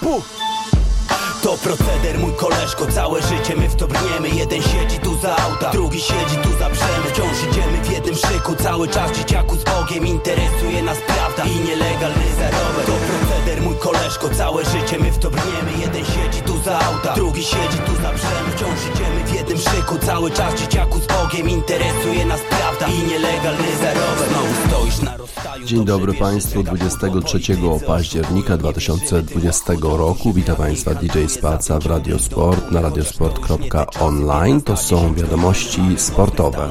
不 Proceder, mój koleżko, całe życie my w to brniemy. Jeden siedzi tu za auta, drugi siedzi tu za brzemy. Wciąż idziemy w jednym szyku, cały czas dzieciaku z Bogiem Interesuje nas prawda i nielegalny zarobek To proceder, mój koleżko, całe życie my w to brniemy. Jeden siedzi tu za auta, drugi siedzi tu za brzemy. Wciąż idziemy w jednym szyku, cały czas dzieciaku z Bogiem Interesuje nas prawda i nielegalny zarobek Znowu stoisz na rozstaju Dzień dobry Państwu, 23 października 2020 roku. Witam Państwa DJ Spaca w Radiosport na radiosport.online. To są wiadomości sportowe.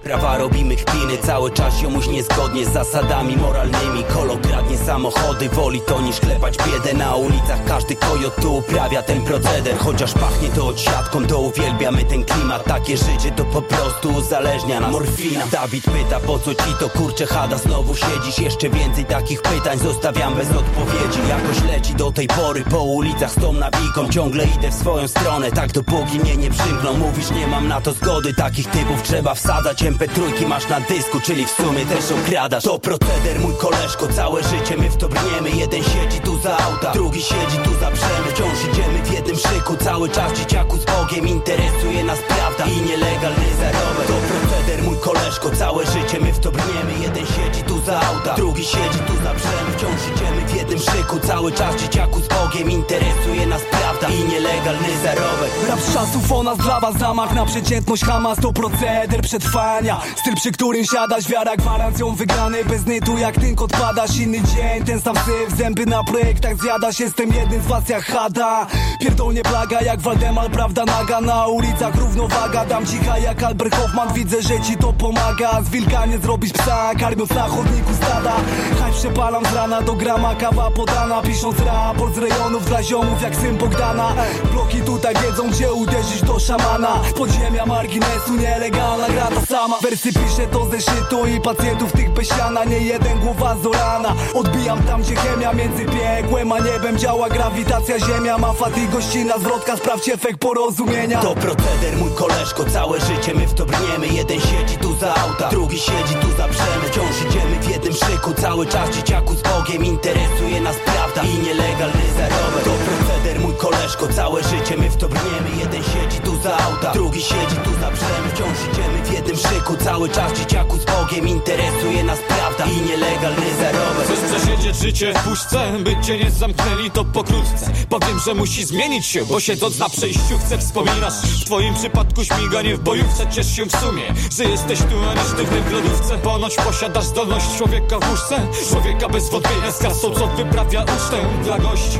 I sprawa robimy chpiny Cały czas ziomuś niezgodnie z zasadami moralnymi. Kolo kradnie samochody, woli to niż klepać biedę Na ulicach. Każdy kojot tu uprawia ten proceder. Chociaż pachnie to odsiadką, to uwielbiamy ten klimat. Takie życie to po prostu uzależnia nas. Morfina. Dawid pyta po co ci to kurcze chada Znowu siedzisz, jeszcze więcej takich pytań Zostawiam bez odpowiedzi, jakoś leci do tej pory Po ulicach z tą nawiką, ciągle idę w swoją stronę Tak dopóki mnie nie przymkną. Mówisz nie mam na to zgody, takich typów trzeba wsadzać MP3 masz na dysku, czyli w sumie też okradasz. To proceder mój koleżko, całe życie my w to brniemy. Jeden siedzi tu za auta, drugi siedzi tu za brzemy. Wciąż idziemy w jednym szyku, cały czas dzieciaku z Bogiem Interesuje nas prawda i nielegalny zarobek. To proceder mój koleżko, całe życie my w to brniemy. Jeden siedzi tu za auta, drugi siedzi tu za brzemy. Wciąż idziemy w jednym szyku, cały czas dzieciaku z Bogiem Interesuje nas prawda i nielegalny zarobek. Rap z czasów o nas dla was zamach na przeciętność Hamas to proceder przetrwania. Styl przy którym siadasz, wiara gwarancją wygranej Bez nytu jak tynk odpadasz, inny dzień. Ten sam syf, zęby na projektach zjadasz Jestem jednym z was jak Hada. Pierdolnie plaga jak Waldemar, prawda naga. Na ulicach równowaga, dam cicha jak Albert Hoffman. Widzę, że ci to pomaga. Z wilka nie zrobić psa, karmiąc na chodniku stada. Haj przepalam z rana do grama, kawa podana Pisząc raport z rejonów dla ziomów jak syn Bogdana Bloki tutaj wiedzą gdzie uderzyć do szamana. Podziemia marginesu nielegalna gra ta sama. Wersy piszę to ze szytu i pacjentów tych besiana Nie jeden głowa zorana Odbijam tam gdzie chemia między piekłem a niebem Działa. Grawitacja ziemia Ma fat i gościna zwrotka Sprawdź efekt porozumienia. To proceder mój koleżko, całe życie my w to brniemy Jeden siedzi tu za auta, drugi siedzi tu za brzemy. Wciąż idziemy w jednym szyku, cały czas dzieciaku z Bogiem. Interesuje nas prawda i nielegalny zarobek. To proceder mój koleżko, całe życie my w to brniemy. Jeden siedzi tu za auta, drugi siedzi tu za brzemy Wciąż idziemy w jednym szyku, cały czas dzieciaku z Bogiem Interesuje nas prawda i nielegalny zarobek. Chcesz przesiedzieć życie w puszce, by cię nie zamknęli to pokrótce. Powiem, że musi zmienić się, bo siedząc na przejściówce wspominasz W twoim przypadku śmiganie w bojówce Ciesz się w sumie, że jesteś tu, a nie sztywny w lodówce. Ponoć posiadasz zdolność człowieka w łóżce Człowieka bez wątpienia z kasą, co wyprawia ucztę. Dla gości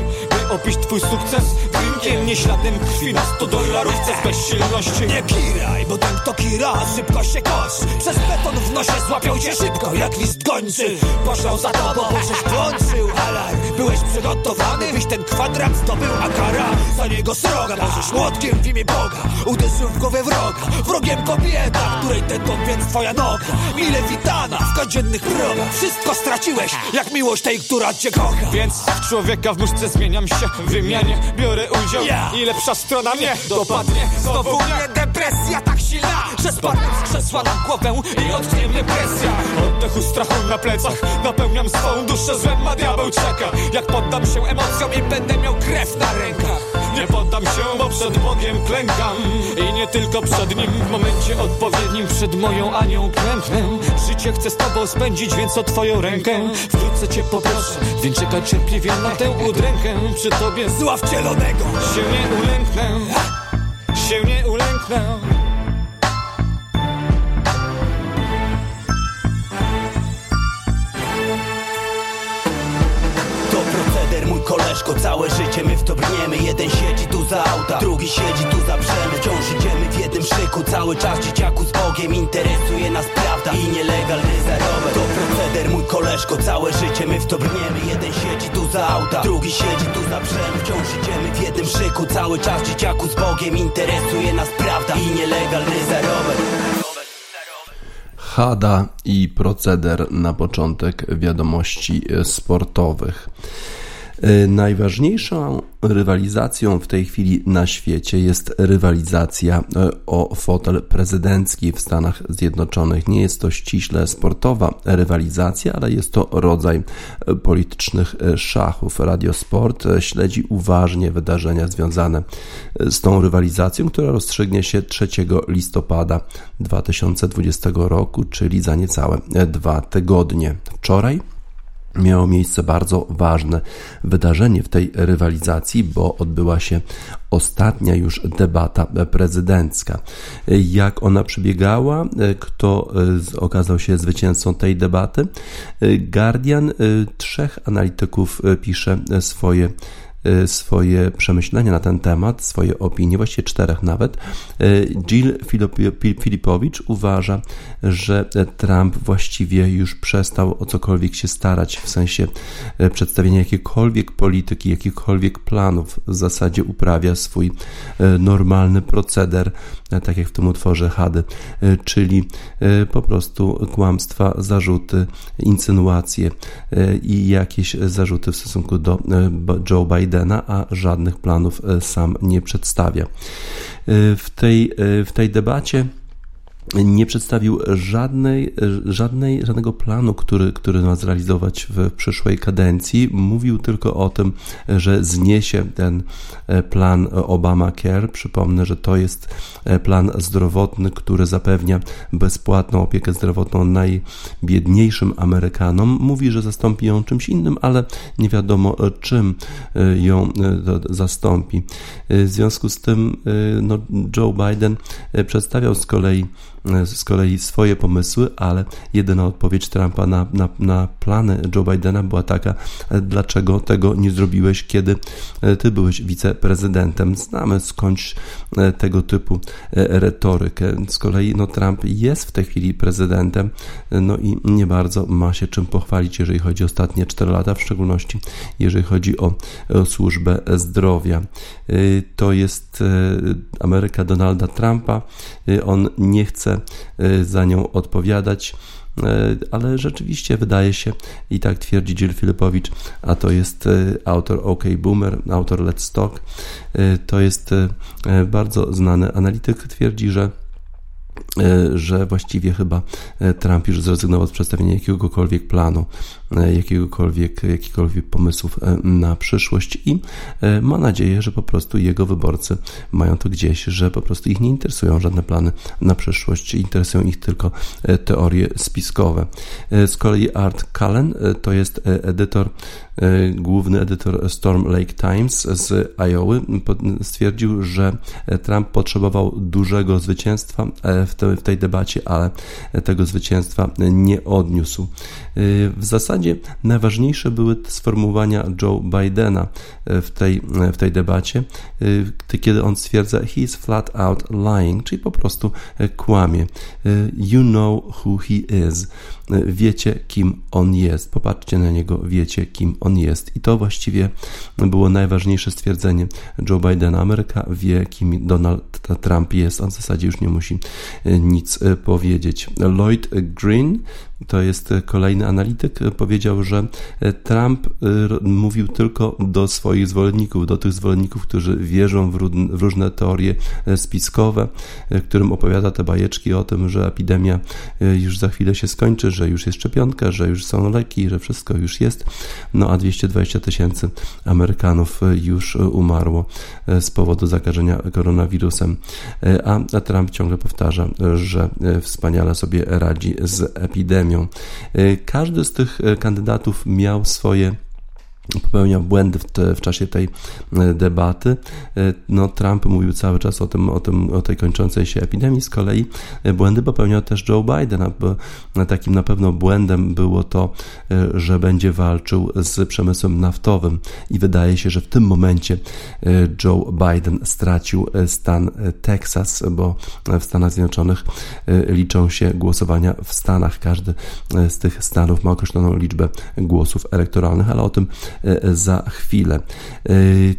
Opić twój sukces? Drinkiem, nie śladem krwi na 100 dolarówce z bezsilności Nie kiraj, bo ten kto kira, szybko się kosz Przez beton w nosie złapią cię szybko jak list gończy. Poszło za tobą, bo żeś włączył alarm. Byłeś przygotowany, byś ten kwadrat zdobył A kara za niego sroga Możesz młotkiem w imię Boga. Uderzył w głowę wroga Wrogiem kobieta, której tętą więc twoja noga. Mile witana w codziennych progach. Wszystko straciłeś, jak miłość tej, która cię kocha. Więc człowieka w muszce zmieniam się w wymianie Biorę udział. Ja. i lepsza strona mnie dopadnie. Znowu mnie depresja tak silna Że spadnę z krzesła na głowę i odknie mnie presja. Oddechu strachu na plecach. Napełniam swą duszę złem, a diabeł czeka. Jak poddam się emocjom i będę miał krew na rękach Nie poddam się, bo przed Bogiem klękam. I nie tylko przed Nim W momencie odpowiednim przed moją Anią klęknę. Życie chcę z Tobą spędzić, więc o Twoją rękę. Wkrótce Cię poproszę, więc czekaj cierpliwie na tę udrękę. Przy Tobie Zła wcielonego się nie ulęknę. Się nie ulęknę koleżko, całe życie my w Jeden siedzi tu za auta, drugi siedzi tu za brzemy. Wciąż idziemy w jednym szyku, cały czas dzieciaku z Bogiem Interesuje nas prawda i nielegalny zarobek To proceder mój koleżko, całe życie my w Jeden siedzi tu za auta, drugi siedzi tu za brzemy. Wciąż idziemy w jednym szyku, cały czas dzieciaku z Bogiem Interesuje nas prawda i nielegalny zarobek Hada i proceder na początek wiadomości sportowych. E, najważniejszą rywalizacją w tej chwili na świecie jest rywalizacja e, o fotel prezydencki w Stanach Zjednoczonych. Nie jest to ściśle sportowa rywalizacja, ale jest to rodzaj e, politycznych szachów. Radiosport śledzi uważnie wydarzenia związane z tą rywalizacją, która rozstrzygnie się 3 listopada 2020 roku, czyli za niecałe dwa tygodnie. Wczoraj miało miejsce bardzo ważne wydarzenie w tej rywalizacji, bo odbyła się ostatnia już debata prezydencka. Jak ona przebiegała, kto okazał się zwycięzcą tej debaty? Guardian trzech analityków pisze swoje swoje przemyślenia na ten temat, swoje opinie, właściwie czterech nawet. Y, Jill Filipowicz uważa, że Trump właściwie już przestał o cokolwiek się starać, w sensie y, przedstawienia jakiejkolwiek polityki, jakichkolwiek planów. W zasadzie uprawia swój normalny proceder, tak jak w tym utworze Hady, czyli po prostu kłamstwa, zarzuty, insynuacje i jakieś zarzuty w stosunku do Joe Bidena Bidena, a żadnych planów e, sam nie przedstawia. E, w tej, e, w tej debacie nie przedstawił żadnej, żadnej, żadnego planu, który, który ma zrealizować w przyszłej kadencji. Mówił tylko o tym, że zniesie ten e, plan Obamacare. Przypomnę, że to jest e, plan zdrowotny, który zapewnia bezpłatną opiekę zdrowotną najbiedniejszym Amerykanom. Mówi, że zastąpi ją czymś innym, ale nie wiadomo czym e, ją zastąpi. W związku z tym no, Joe Biden przedstawiał z kolei z kolei swoje pomysły, ale jedyna odpowiedź Trumpa na, na, na plany Joe Bidena była taka, e, dlaczego tego nie zrobiłeś, kiedy e, ty byłeś wiceprezydentem. Znamy skądś tego typu retorykę. Z kolei no, Trump jest w tej chwili prezydentem, no i nie bardzo ma się czym pochwalić, jeżeli chodzi o ostatnie 4 lata, w szczególności jeżeli chodzi o, o służbę zdrowia. To jest Ameryka Donalda Trumpa. On nie chce y, za nią odpowiadać. Y, ale rzeczywiście wydaje się, i tak twierdzi Jill Filipowicz, a to jest y, autor OK Boomer, autor Let's Talk, to jest bardzo znany analityk, twierdzi, że że właściwie chyba Trump już zrezygnował z przedstawienia jakiegokolwiek planu jakiegokolwiek, jakichkolwiek pomysłów e, na przyszłość i e, ma nadzieję, że po prostu jego wyborcy mają to gdzieś, że po prostu ich nie interesują żadne plany na przyszłość, interesują ich tylko teorie spiskowe. Z kolei Art Cullen to jest edytor, główny edytor Storm Lake Times z Iowa, stwierdził, że Trump potrzebował dużego zwycięstwa w tej debacie, ale tego zwycięstwa nie odniósł. W zasadzie zasadzie najważniejsze były sformułowania Joe Bidena e, w tej, e, w tej debacie, e, kiedy on stwierdza he is flat out lying, czyli po prostu kłamie. You know who he is. Wiecie, kim on jest. Popatrzcie na niego, wiecie, kim on jest. I to właściwie było najważniejsze stwierdzenie Joe Bidena. Ameryka wie, kim Donald Trump jest. On w zasadzie już nie musi nic powiedzieć. Lloyd Green to jest kolejny analityk, powiedział, że Trump y, mówił tylko do swoich zwolenników, do tych zwolenników, którzy wierzą w różne teorie e, spiskowe, e, którym opowiada te bajeczki o tym, że epidemia e, już za chwilę się skończy, że już jest szczepionka, że już są leki, że wszystko już jest. No a 220 tysięcy Amerykanów już umarło z powodu zakażenia koronawirusem. A Trump ciągle powtarza, że wspaniale sobie radzi z epidemią. Y, każdy z tych y, kandydatów miał swoje popełniał błędy w, te, w, czasie tej e, debaty. E, no, Trump mówił cały czas o tym, o tym, o tej kończącej się epidemii. Z kolei e, błędy popełniał też Joe Biden, bo takim na pewno błędem było to, że będzie walczył z przemysłem naftowym i wydaje się, że w tym momencie Joe Biden stracił stan Teksas, bo w Stanach Zjednoczonych liczą się głosowania w Stanach. Każdy z tych stanów ma określoną liczbę głosów elektoralnych, ale o tym za chwilę.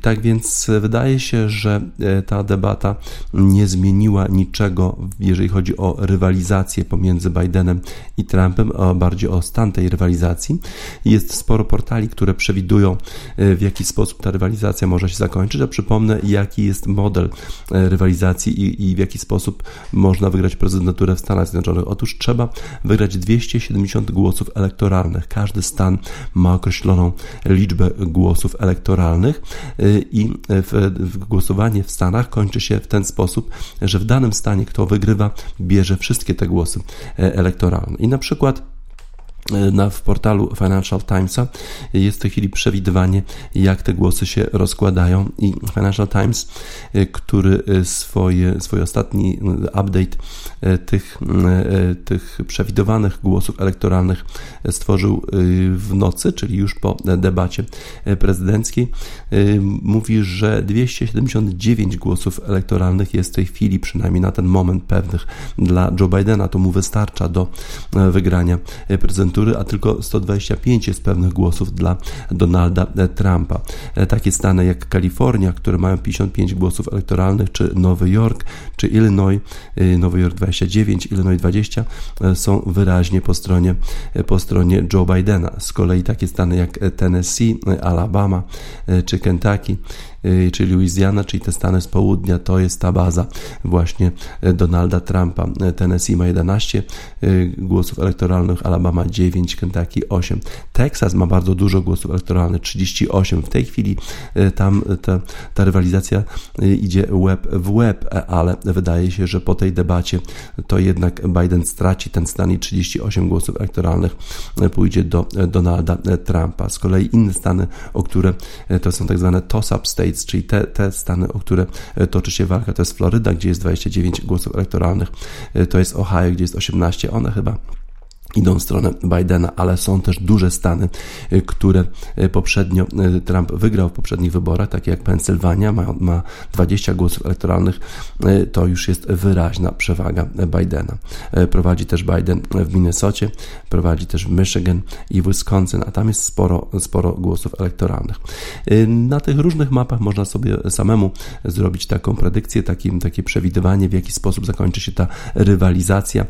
Tak więc wydaje się, że ta debata nie zmieniła niczego, jeżeli chodzi o rywalizację pomiędzy Bidenem i Trumpem, a bardziej o stan tej rywalizacji. Jest sporo portali, które przewidują, w jaki sposób ta rywalizacja może się zakończyć. A przypomnę, jaki jest model rywalizacji i, i w jaki sposób można wygrać prezydenturę w Stanach Zjednoczonych. Otóż trzeba wygrać 270 głosów elektoralnych. Każdy stan ma określoną liczbę głosów elektoralnych y, i w, głosowanie w Stanach kończy się w ten sposób, że w danym stanie kto wygrywa, bierze wszystkie te głosy e, elektoralne. I na przykład na, w portalu Financial Timesa. Jest w tej chwili przewidywanie, jak te głosy się rozkładają i Financial Times, y, który y, swoje, swój ostatni update tych, tych przewidywanych głosów elektoralnych stworzył w nocy, czyli już po debacie prezydenckiej, mówi, że 279 głosów elektoralnych jest w tej chwili, przynajmniej na ten moment pewnych dla Joe Bidena, to mu wystarcza do wygrania prezydentury prezydentury, a tylko 125 jest pewnych głosów dla Donalda Trumpa. E, takie stany jak Kalifornia, które mają 55 głosów elektoralnych, czy Nowy Jork, czy Illinois, e, Nowy Jork 29, Illinois 20 e, są wyraźnie po stronie, po stronie Joe Bidena. Z kolei takie stany jak Tennessee, Alabama czy Kentucky czyli Louisiana, czyli te Stany z południa, to jest ta baza właśnie y, Donalda Trumpa. Y, Tennessee ma 11 głosów elektoralnych, Alabama 9, Kentucky 8. Teksas ma bardzo dużo głosów elektoralnych, 38. W tej chwili tam ta, ta rywalizacja idzie web w web, ale wydaje się, że po tej debacie to jednak Biden straci ten stan i 38 głosów elektoralnych pójdzie do Donalda Trumpa. Z kolei inne stany, o które to są tak zwane toss-up states, States, czyli te, te stany, o które e, toczy się walka, to jest Floryda, gdzie jest 29 głosów elektoralnych, e, to jest Ohio, gdzie jest 18, one chyba idą w stronę Bidena, ale są też duże stany, y, które y, poprzednio y, Trump wygrał w poprzednich wyborach, takie jak Pensylwania, ma, ma 20 głosów elektoralnych, to już jest wyraźna przewaga Bidena. Prowadzi też Biden w Minnesocie, prowadzi też w Michigan i Wisconsin, a tam jest sporo, sporo głosów elektoralnych. Na tych różnych mapach można sobie samemu zrobić taką predykcję, takie, takie przewidywanie, w jaki sposób zakończy się ta rywalizacja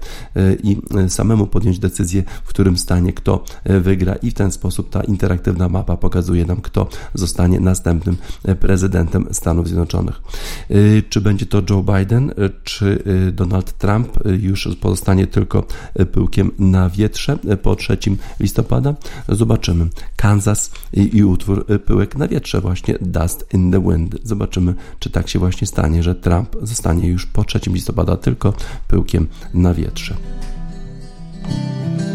i samemu podjąć decyzję, decyzję, w którym stanie kto e, wygra i w ten sposób ta interaktywna mapa pokazuje nam, kto zostanie następnym e, prezydentem Stanów Zjednoczonych. E, czy będzie to Joe Biden, czy Donald Trump już pozostanie tylko pyłkiem na wietrze po 3 listopada? Zobaczymy. Kansas i, utwór pyłek na wietrze właśnie Dust in the Wind. Zobaczymy, czy tak się właśnie stanie, że Trump zostanie już po 3 listopada tylko pyłkiem na wietrze. Thank you.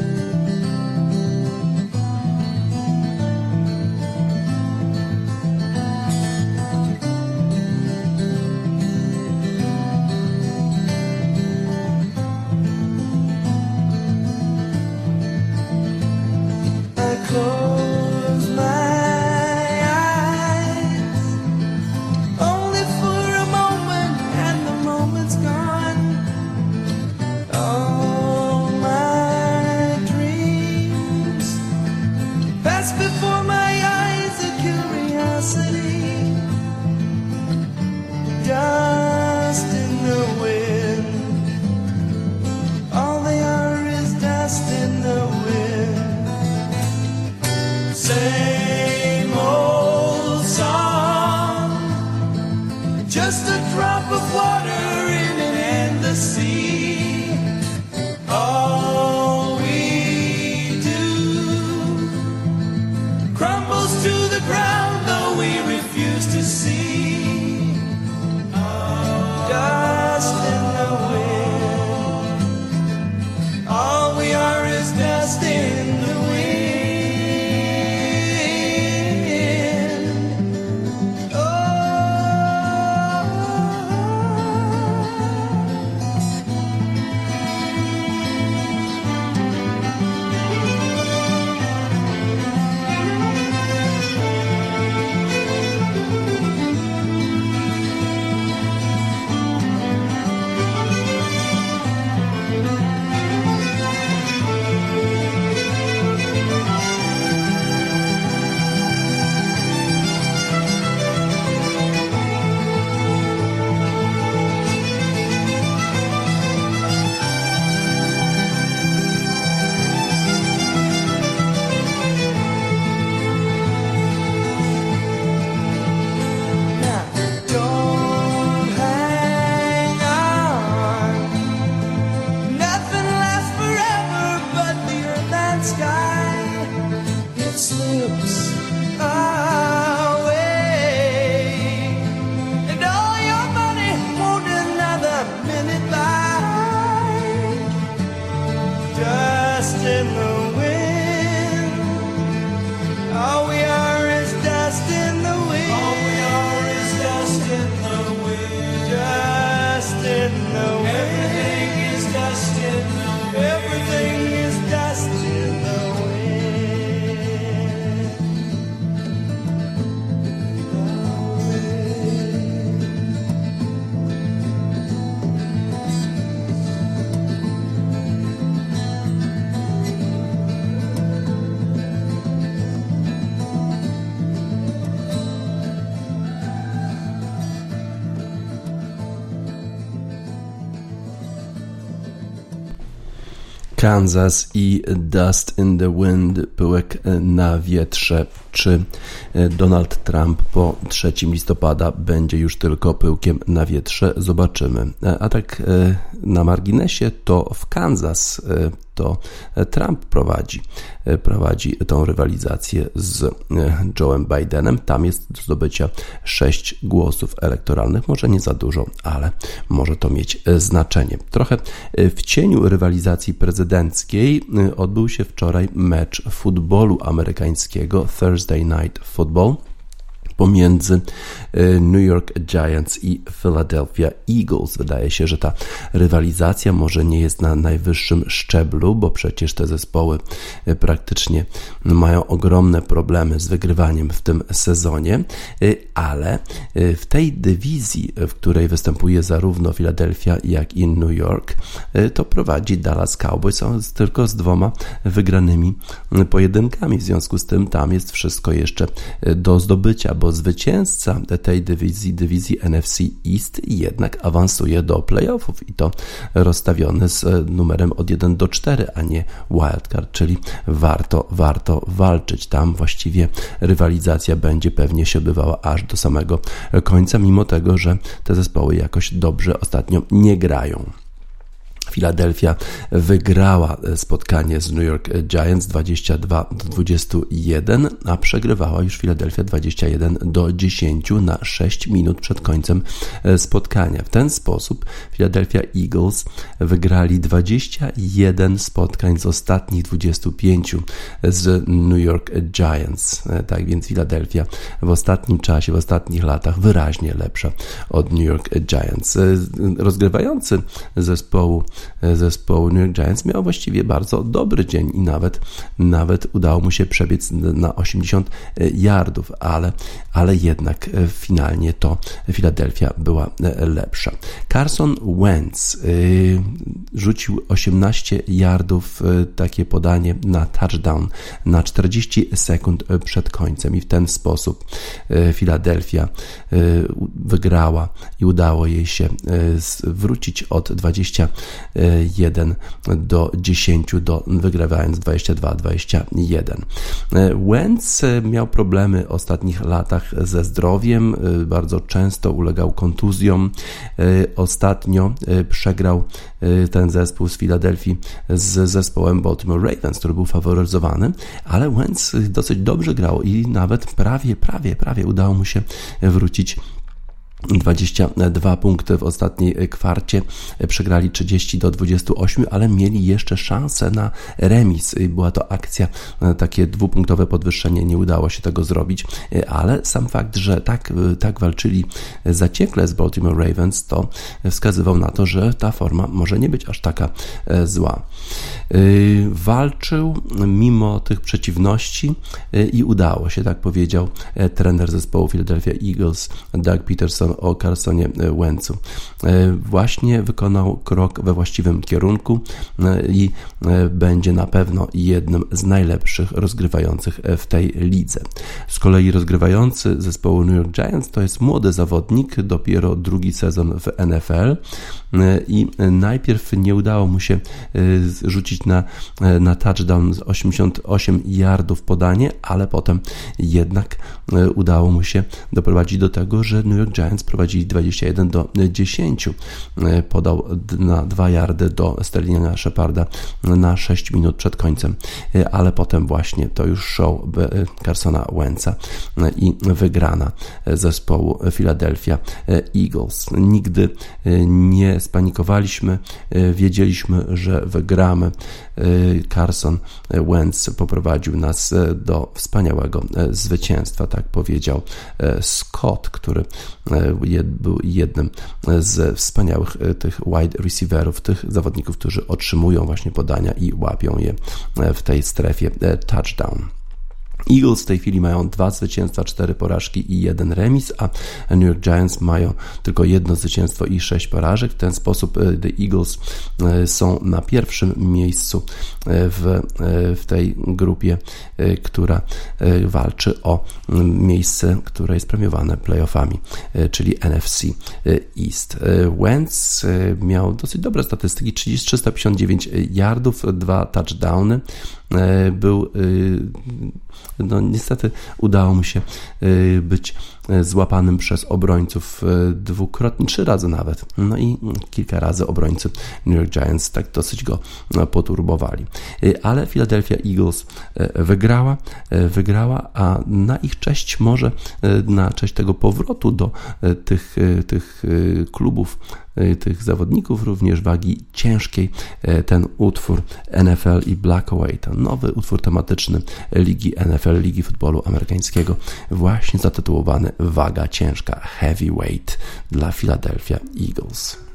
Kansas i Dust in the Wind, pyłek na wietrze. Czy Donald Trump po 3 listopada będzie już tylko pyłkiem na wietrze? Zobaczymy. A tak na marginesie to w Kansas to Trump prowadzi, prowadzi tą rywalizację z Joe'em Bidenem. Tam jest do zdobycia 6 głosów elektoralnych. Może nie za dużo, ale może to mieć znaczenie. Trochę w cieniu rywalizacji prezydenckiej odbył się wczoraj mecz futbolu amerykańskiego Thursday Night Football pomiędzy e, New York Giants i Philadelphia Eagles. Wydaje się, że ta rywalizacja może nie jest na najwyższym szczeblu, bo przecież te zespoły e, praktycznie mają ogromne problemy z wygrywaniem w tym sezonie, e, ale w tej dywizji, w której występuje zarówno Philadelphia, jak i New York, to prowadzi Dallas Cowboys tylko z dwoma wygranymi pojedynkami. W związku z tym tam jest wszystko jeszcze do zdobycia, bo zwycięzca tej dywizji, dywizji NFC East, jednak awansuje do playoffów i to rozstawiony z numerem od 1 do 4, a nie wildcard, czyli warto, warto walczyć. Tam właściwie rywalizacja będzie pewnie się odbywała aż do samego końca, mimo tego, że te zespoły jakoś dobrze ostatnio nie grają. Philadelphia wygrała spotkanie z New York Giants 22 do 21, a przegrywała już Philadelphia 21 do 10 na 6 minut przed końcem spotkania. W ten sposób Philadelphia Eagles wygrali 21 spotkań z ostatnich 25 z New York Giants. Tak więc Philadelphia w ostatnim czasie, w ostatnich latach wyraźnie lepsza od New York Giants. Rozgrywający zespołu zespołu New York Giants miał właściwie bardzo dobry dzień i nawet, nawet udało mu się przebiec na 80 yardów, ale, ale jednak finalnie to Philadelphia była lepsza. Carson Wentz rzucił 18 yardów, takie podanie na touchdown na 40 sekund przed końcem i w ten sposób Philadelphia wygrała i udało jej się wrócić od 20 1 do 10, do, wygrywając 22-21. Wentz miał problemy w ostatnich latach ze zdrowiem, bardzo często ulegał kontuzjom. Ostatnio przegrał ten zespół z Filadelfii z zespołem Baltimore Ravens, który był faworyzowany, ale Wentz dosyć dobrze grał i nawet prawie, prawie, prawie udało mu się wrócić 22 punkty w ostatniej kwarcie, przegrali 30 do 28, ale mieli jeszcze szansę na remis. Była to akcja, takie dwupunktowe podwyższenie, nie udało się tego zrobić, ale sam fakt, że tak, tak walczyli zaciekle z Baltimore Ravens, to wskazywał na to, że ta forma może nie być aż taka e, zła. E, walczył mimo tych przeciwności e, i udało się, tak powiedział trener zespołu Philadelphia Eagles, Doug Peterson o Carsonie Wentzu. E, właśnie wykonał krok we właściwym kierunku e, i e, będzie na pewno jednym z najlepszych rozgrywających w tej lidze. Z kolei rozgrywający zespołu New York Giants to jest młody zawodnik, dopiero drugi sezon w NFL i najpierw nie udało mu się rzucić na, na touchdown z 88 yardów podanie, ale potem jednak udało mu się doprowadzić do tego, że New York Giants prowadzili 21 do 10. Podał na 2 yardy do Sterlinga Sheparda na 6 minut przed końcem, ale potem właśnie to już show Carsona Wentza i wygrana zespołu Philadelphia Eagles. Nigdy nie spanikowaliśmy, wiedzieliśmy, że wygramy. Carson Wentz poprowadził nas do wspaniałego zwycięstwa, tak powiedział Scott, który był jednym z wspaniałych e, tych wide receiverów, tych zawodników, którzy otrzymują właśnie podania i łapią je e, w tej strefie e, touchdown. Eagles w tej chwili mają dwa zwycięstwa, cztery porażki i jeden remis, a New York Giants mają tylko jedno zwycięstwo i sześć porażek. W ten sposób e, The Eagles e, są na pierwszym miejscu e, w, w tej grupie, która walczy o miejsce, które jest premiowane playoffami, czyli NFC East. Wentz miał dosyć dobre statystyki, 359 yardów, dwa touchdowny, był no niestety udało mu się y, być złapanym przez obrońców y, dwukrotnie, trzy razy nawet. No i kilka razy obrońcy New York Giants tak dosyć go no, poturbowali. Ale Philadelphia Eagles wygrała, wygrała, a na ich cześć może, na cześć tego powrotu do tych, tych klubów tych zawodników, również wagi ciężkiej, ten utwór NFL i Blackaway, ten nowy utwór tematyczny Ligi NFL, Ligi Futbolu Amerykańskiego, właśnie zatytułowany Waga Ciężka, Heavyweight dla Philadelphia Eagles.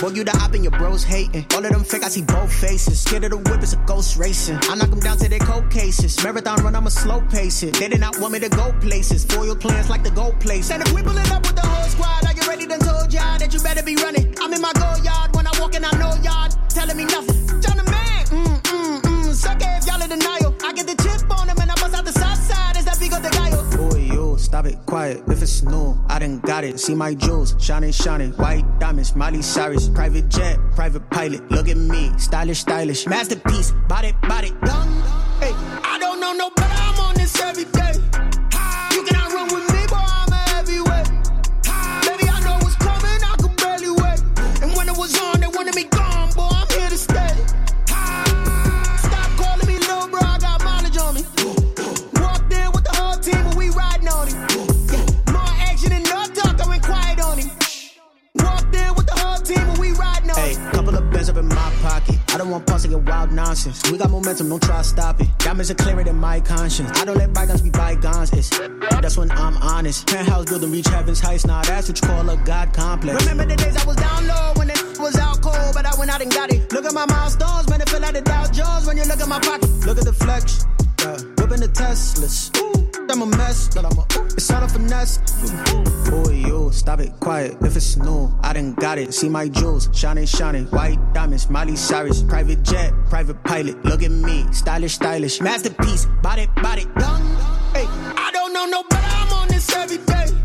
Boy, you the op and your bros hating. All of them fake, I see both faces. Scared of the whip, it's a ghost racing. I knock them down to their cold cases. Marathon run, I'ma slow pace it. They did not want me to go places. Foil plans like the gold place. And if we pulling up with the whole squad, I you ready? Done told y'all that you better be running. I'm in my go yard when I walk in, I know y'all telling me nothing. John the man, mm, mm, mm. Suck if y'all in denial. I get the chip on and I stop it, quiet. If it's new, I done got it. See my jewels, shining, shining. White diamonds, Miley Cyrus. Private jet, private pilot. Look at me, stylish, stylish. Masterpiece, body, body. Young, hey, I don't know no better. I'm on this every day. Want pause to get wild nonsense. We got momentum, don't try to stop it. Diamonds are clearer than my conscience. I don't let bygones be bygones. It's that's when I'm honest. Penthouse building, reach heaven's heights. Now that's what you call a god complex. Remember the days I was down low when it was out cold, but I went out and got it. Look at my milestones, man, it feel like the Dow Jones when you look at my pocket. Look at the flex, yeah. whipping the Teslas. Ooh, I'm a mess, but I'm a. It's all a finesse. Boy, you stop it, quiet. If it's new, I done got it. See my jewels, shining, shining. White diamonds, Miley Cyrus. Private jet, private pilot. Look at me, stylish, stylish. Masterpiece, body, body. Young, hey, I don't know no. I'm on this every day.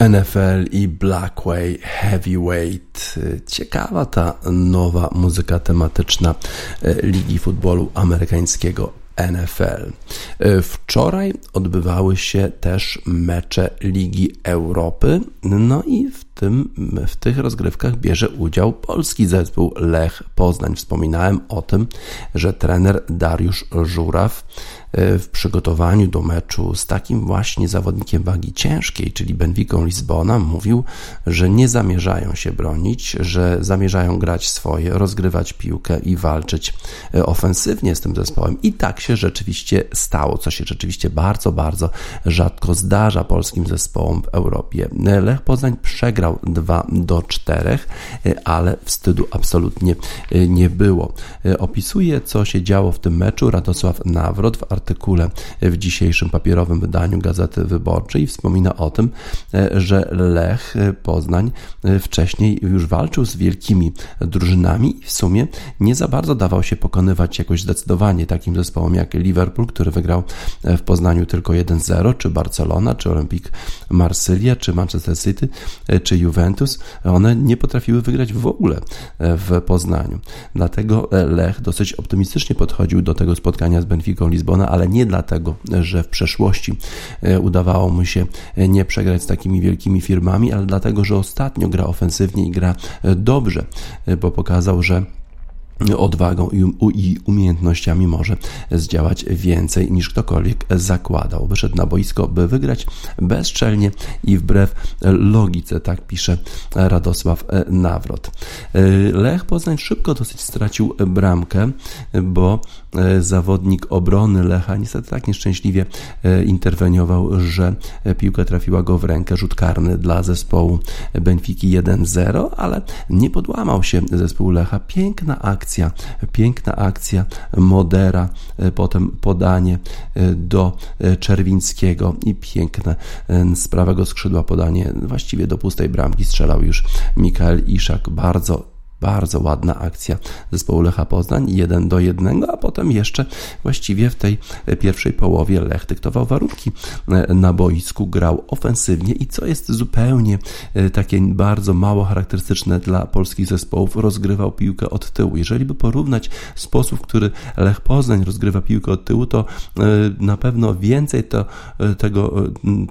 NFL i Blackway Heavyweight. Ciekawa ta nowa muzyka tematyczna e, Ligi Futbolu Amerykańskiego NFL. E, Wczoraj odbywały się też mecze Ligi Europy, no i w, tym, w tych rozgrywkach bierze udział polski zespół Lech Poznań. Wspominałem o tym, że trener Dariusz Żuraw e, w przygotowaniu do meczu z takim właśnie zawodnikiem wagi ciężkiej, czyli Benfiką Lizbona, mówił, że nie zamierzają się bronić, że zamierzają grać swoje, rozgrywać piłkę i walczyć e, ofensywnie z tym zespołem. I tak się rzeczywiście stało, co się rzeczywiście bardzo, bardzo rzadko zdarza polskim zespołom w Europie. Lech Poznań przegrał wygrał 2 do 4, ale wstydu absolutnie nie było. Opisuje, co się działo w tym meczu Radosław Nawrot w artykule w dzisiejszym papierowym wydaniu Gazety Wyborczej. Wspomina o tym, że Lech Poznań wcześniej już walczył z wielkimi drużynami i w sumie nie za bardzo dawał się pokonywać jakoś zdecydowanie takim zespołom jak Liverpool, który wygrał w Poznaniu tylko 1-0, czy Barcelona, czy Olympique Marsylia, czy Manchester City, czy Juventus. One nie potrafiły wygrać w ogóle w Poznaniu. Dlatego Lech dosyć optymistycznie podchodził do tego spotkania z Benficą Lizbona, ale nie dlatego, że w przeszłości udawało mu się nie przegrać z takimi wielkimi firmami, ale dlatego, że ostatnio gra ofensywnie i gra dobrze, bo pokazał, że odwagą i umiejętnościami może zdziałać więcej niż ktokolwiek zakładał. Wyszedł na boisko, by wygrać bezczelnie i wbrew logice, tak pisze Radosław Nawrot. Lech Poznań szybko dosyć stracił bramkę, bo zawodnik obrony Lecha niestety tak nieszczęśliwie interweniował, że piłka trafiła go w rękę. Rzut karny dla zespołu Benfiki 1-0, ale nie podłamał się zespół Lecha. Piękna akcja akcja, piękna akcja Modera, e, potem podanie e, do e, Czerwińskiego i piękne z prawego skrzydła podanie właściwie do pustej bramki strzelał już Mikael Iszak. Bardzo bardzo ładna akcja zespołu Lecha Poznań, 1 do 1, a potem jeszcze właściwie w tej pierwszej połowie Lech dyktował warunki e, na boisku, grał ofensywnie i co jest zupełnie e, takie bardzo mało charakterystyczne dla polskich zespołów, rozgrywał piłkę od tyłu. Jeżeli by porównać sposób, w który Lech Poznań rozgrywa piłkę od tyłu, to e, na pewno więcej to, tego,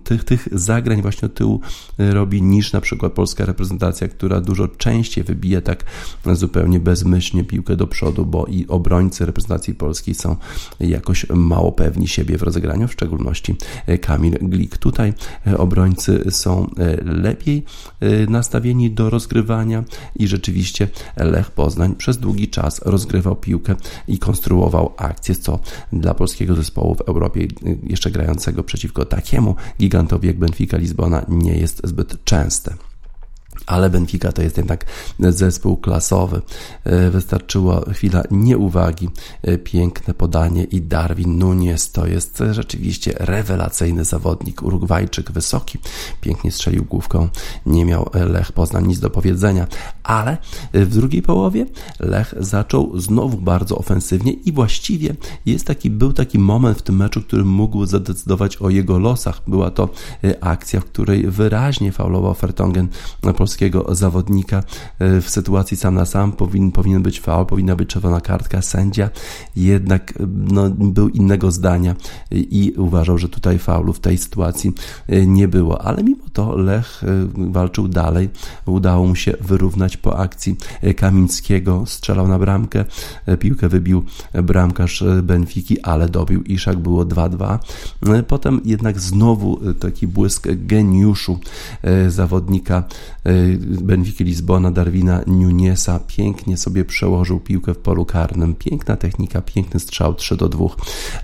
tych, tych zagrań właśnie od tyłu robi niż na przykład polska reprezentacja, która dużo częściej wybija tak zupełnie bezmyślnie piłkę do przodu, bo i obrońcy reprezentacji polskiej są jakoś mało pewni siebie w rozegraniu, w szczególności Kamil Glik. Tutaj obrońcy są lepiej nastawieni do rozgrywania i rzeczywiście Lech Poznań przez długi czas rozgrywał piłkę i konstruował akcje, co dla polskiego zespołu w Europie jeszcze grającego przeciwko takiemu gigantowi jak Benfica Lizbona nie jest zbyt częste ale Benfica to jest jednak zespół klasowy. E, wystarczyła chwila nieuwagi, e, piękne podanie i Darwin Nunes to jest rzeczywiście rewelacyjny zawodnik, Urugwajczyk, wysoki, pięknie strzelił główką, nie miał Lech Poznań nic do powiedzenia, ale w drugiej połowie Lech zaczął znowu bardzo ofensywnie i właściwie jest taki, był taki moment w tym meczu, który mógł zadecydować o jego losach. Była to e, akcja, w której wyraźnie faulował Fertongen polski polskiego zawodnika e, w sytuacji sam na sam powinien, powinien być faul, powinna być czerwona kartka. Sędzia jednak no, był innego zdania i uważał, że tutaj faulu w tej sytuacji e, nie było. Ale mimo to Lech e, walczył dalej. Udało mu się wyrównać po akcji Kamińskiego. Strzelał na bramkę. Piłkę wybił bramkarz Benfiki, ale dobił Iszak. Było 2-2. Potem jednak znowu taki błysk geniuszu zawodnika Benfiki Lizbona, Darwina Nunesa pięknie sobie przełożył piłkę w polu karnym. Piękna technika, piękny strzał 3 do 2.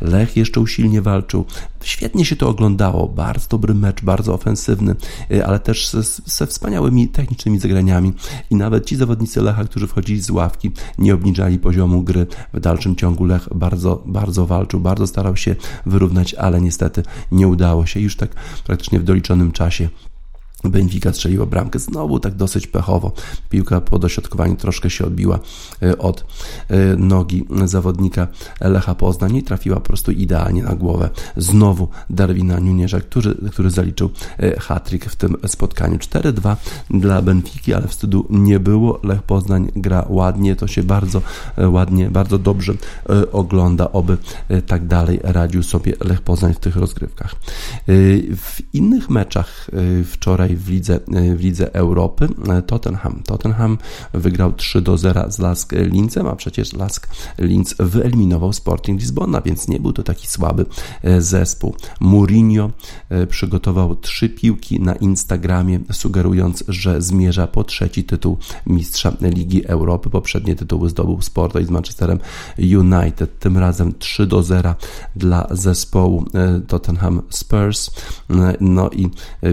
Lech jeszcze usilnie walczył. Świetnie się to oglądało. Bardzo dobry mecz, bardzo ofensywny, y, ale też ze, ze wspaniałymi technicznymi zagraniami. I nawet ci zawodnicy Lecha, którzy wchodzili z ławki, nie obniżali poziomu gry. W dalszym ciągu Lech bardzo, bardzo walczył, bardzo starał się wyrównać, ale niestety nie udało się. Już tak praktycznie w doliczonym czasie Benfica strzeliła bramkę znowu tak dosyć pechowo. Piłka po dośrodkowaniu troszkę się odbiła e, od e, nogi zawodnika Lecha Poznań i trafiła po prostu idealnie na głowę znowu Darwina Nunierza, który, który zaliczył e, hat-trick w tym spotkaniu. 4-2 dla Benfiki, ale wstydu nie było. Lech Poznań gra ładnie, to się bardzo ładnie, bardzo dobrze ogląda, oby tak dalej radził sobie Lech Poznań w tych rozgrywkach. W innych meczach wczoraj w lidze, w lidze Europy. Tottenham. Tottenham wygrał 3 do 0 z Lask Linzem, a przecież Lask Linz wyeliminował Sporting Lizbona, więc nie był to taki słaby e, zespół. Mourinho e, przygotował trzy piłki na Instagramie, sugerując, że zmierza po trzeci tytuł mistrza Ligi Europy. Poprzednie tytuły zdobył Sporto i z Manchesterem United. Tym razem 3 do 0 dla zespołu e, Tottenham Spurs. No i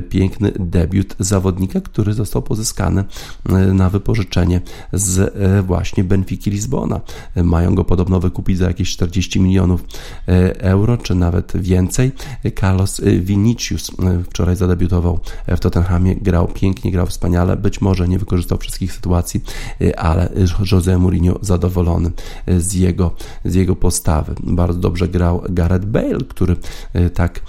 piękny debut debiut zawodnika, który został pozyskany na wypożyczenie z właśnie Benfiki Lizbona. Mają go podobno wykupić za jakieś 40 milionów euro, czy nawet więcej. Carlos Vinicius wczoraj zadebiutował w Tottenhamie, grał pięknie, grał wspaniale, być może nie wykorzystał wszystkich sytuacji, ale Jose Mourinho zadowolony z jego, z jego postawy. Bardzo dobrze grał Gareth Bale, który tak,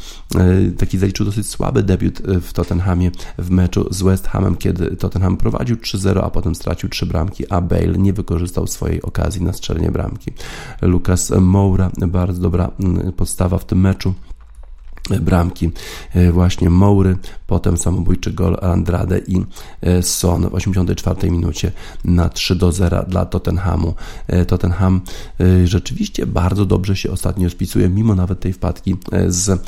taki zaliczył dosyć słaby debiut w Tottenhamie w meczu z West Hamem, kiedy Tottenham prowadził 3-0, a potem stracił 3 bramki, a Bale nie wykorzystał swojej okazji na strzelenie bramki. Lucas Moura, bardzo dobra podstawa w tym meczu bramki e, właśnie Moury, potem samobójczy gol Andrade i e, Son w 84 minucie na 3 do 0 dla Tottenhamu. E, Tottenham rzeczywiście bardzo dobrze się ostatnio spisuje, mimo nawet tej wpadki z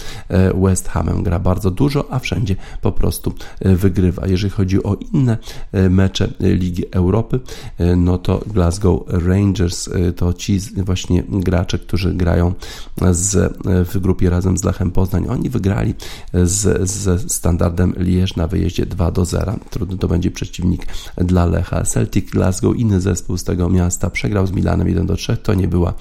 West Hamem. Gra bardzo dużo, a wszędzie po prostu wygrywa. Jeżeli chodzi o inne mecze Ligi Europy, no to Glasgow Rangers to ci właśnie gracze, którzy grają z, w grupie razem z Lechem Poznań oni wygrali z, standardem Liège na wyjeździe 2 do 0. Trudny to będzie przeciwnik dla Lecha. Celtic Glasgow, inny zespół z tego miasta, przegrał z Milanem 1 do 3. To nie była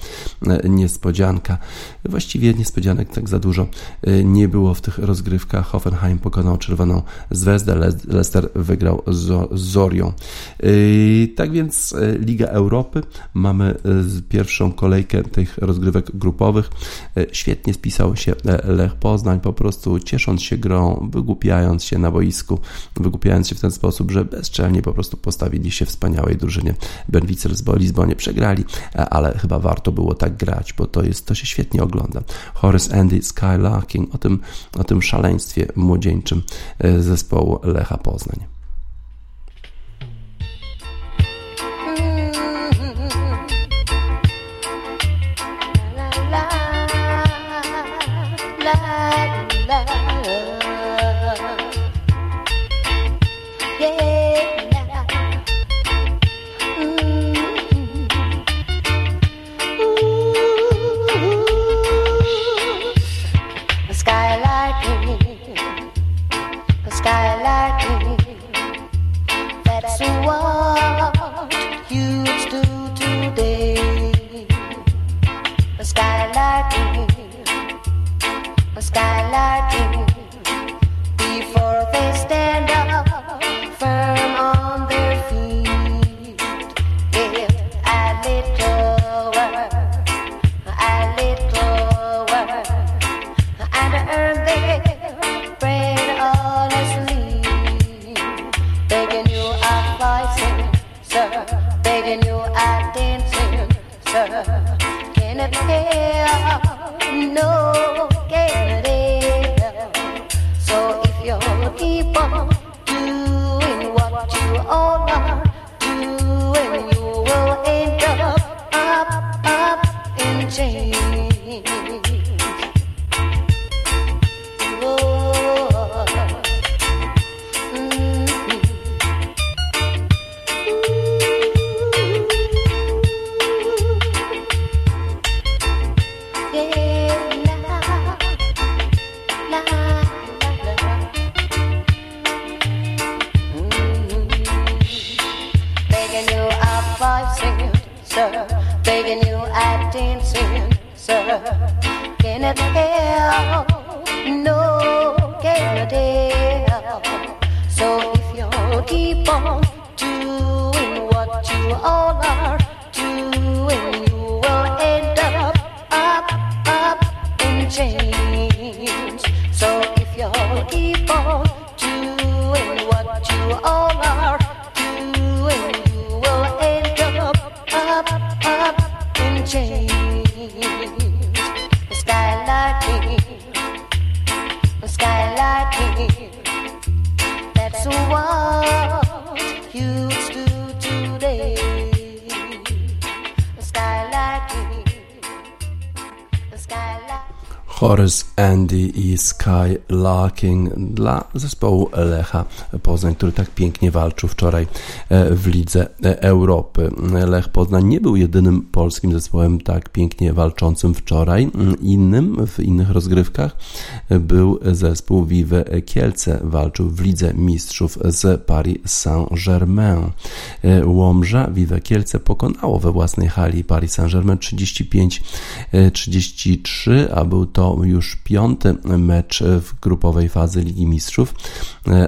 e, niespodzianka. Właściwie niespodzianek tak za dużo e, nie było w tych rozgrywkach. Hoffenheim pokonał czerwoną Zvezdę, Leicester wygrał z Zorią. E, tak więc Liga Europy. Mamy pierwszą kolejkę tych rozgrywek grupowych. Świetnie spisał się Lech Poznań Poznań, po prostu ciesząc się grą, wygłupiając się na boisku, wygłupiając się w ten sposób, że bezczelnie po prostu postawili się wspaniałej drużynie Benwicer z Lizbonie. Przegrali, e, ale chyba warto było tak grać, bo to jest, to się świetnie ogląda. Horace Andy Skylarking o tym, o tym szaleństwie młodzieńczym e, zespołu Lecha Poznań. la la la la la. people doing what you all Horace Andy i Sky Larking dla zespołu Lecha Poznań, który tak pięknie walczył wczoraj e, w Lidze Europy. Lech Poznań nie był jedynym polskim zespołem tak pięknie walczącym wczoraj. Innym w innych rozgrywkach był zespół Vive Kielce. Walczył w Lidze Mistrzów z Paris Saint-Germain. E, Łomża Vive Kielce pokonało we własnej hali Paris Saint-Germain 35-33, a był to już piąty mecz w grupowej fazy Ligi Mistrzów,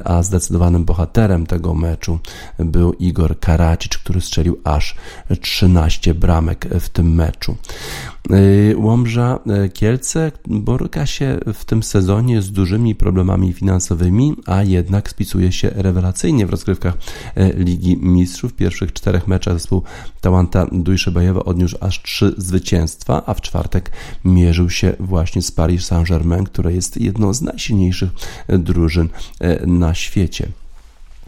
a zdecydowanym bohaterem tego meczu był Igor Karacic, który strzelił aż 13 bramek w tym meczu. Y, Łomża y, Kielce boryka się w tym sezonie z dużymi problemami finansowymi, a jednak spisuje się rewelacyjnie w rozgrywkach y, Ligi Mistrzów. W pierwszych czterech meczach zespół Tałanta Dujszebajewa odniósł aż trzy zwycięstwa, a w czwartek mierzył się właśnie z Paris Saint-Germain, które jest jedną z najsilniejszych drużyn na świecie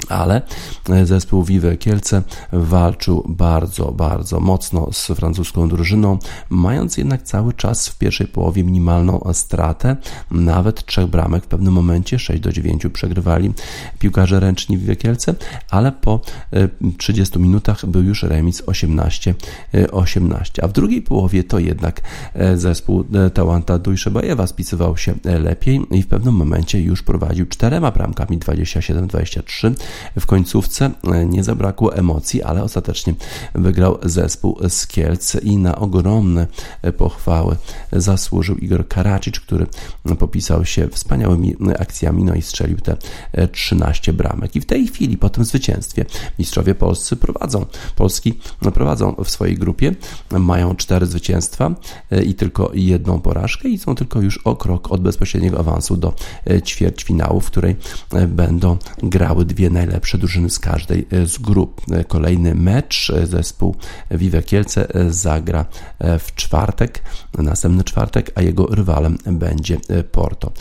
ale e, zespół Vive Kielce walczył bardzo, bardzo mocno z francuską drużyną, mając jednak cały czas w pierwszej połowie minimalną stratę, nawet trzech bramek w pewnym momencie, 6 do 9 przegrywali piłkarze ręczni Vive Kielce, ale po 30 e, minutach był już remis 18-18, a w drugiej połowie to jednak e, zespół Tałanta Dujszebajewa spisywał się lepiej i w pewnym momencie już prowadził czterema bramkami 27-23 w końcówce e, nie zabrakło emocji, ale ostatecznie wygrał zespół z Kielc i na ogromne e, pochwały zasłużył Igor Karacic, który popisał się wspaniałymi akcjami, no i strzelił te 13 e, bramek. I w tej chwili, po tym zwycięstwie, mistrzowie polscy prowadzą. Polski prowadzą w swojej grupie, mają cztery zwycięstwa i tylko jedną porażkę i są tylko już o krok od bezpośredniego awansu do ćwierćfinału, w której będą grały dwie najlepsze drużyny z każdej e, z grup. E, kolejny mecz e, zespół Vive Kielce zagra w czwartek, następny czwartek, a jego rywalem będzie Porto.